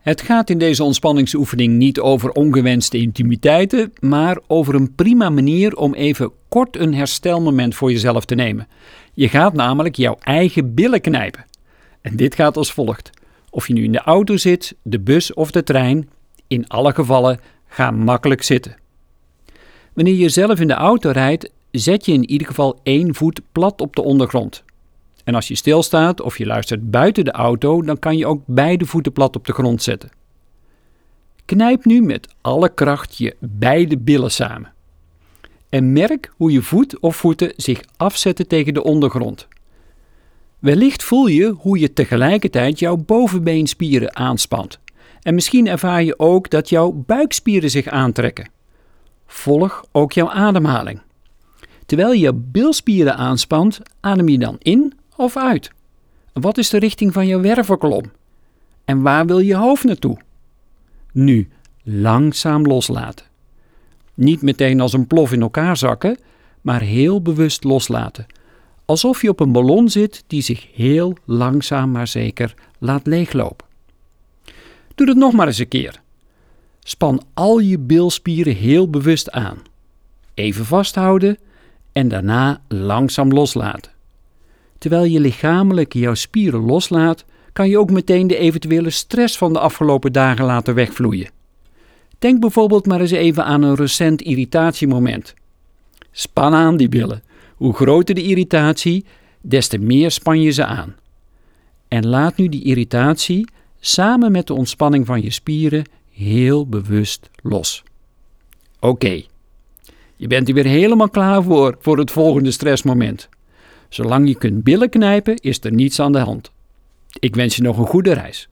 Het gaat in deze ontspanningsoefening niet over ongewenste intimiteiten, maar over een prima manier om even kort een herstelmoment voor jezelf te nemen. Je gaat namelijk jouw eigen billen knijpen. En dit gaat als volgt. Of je nu in de auto zit, de bus of de trein, in alle gevallen ga makkelijk zitten. Wanneer je zelf in de auto rijdt, zet je in ieder geval één voet plat op de ondergrond. En als je stilstaat of je luistert buiten de auto, dan kan je ook beide voeten plat op de grond zetten. Knijp nu met alle kracht je beide billen samen. En merk hoe je voet of voeten zich afzetten tegen de ondergrond. Wellicht voel je hoe je tegelijkertijd jouw bovenbeenspieren aanspant. En misschien ervaar je ook dat jouw buikspieren zich aantrekken. Volg ook jouw ademhaling. Terwijl je bilspieren aanspant, adem je dan in of uit? Wat is de richting van je wervelkolom? En waar wil je hoofd naartoe? Nu langzaam loslaten. Niet meteen als een plof in elkaar zakken, maar heel bewust loslaten. Alsof je op een ballon zit die zich heel langzaam maar zeker laat leeglopen. Doe het nog maar eens een keer. Span al je bilspieren heel bewust aan. Even vasthouden en daarna langzaam loslaten. Terwijl je lichamelijk jouw spieren loslaat, kan je ook meteen de eventuele stress van de afgelopen dagen laten wegvloeien. Denk bijvoorbeeld maar eens even aan een recent irritatiemoment. Span aan die billen. Hoe groter de irritatie, des te meer span je ze aan. En laat nu die irritatie samen met de ontspanning van je spieren heel bewust los. Oké, je bent er weer helemaal klaar voor voor het volgende stressmoment. Zolang je kunt billen knijpen, is er niets aan de hand. Ik wens je nog een goede reis.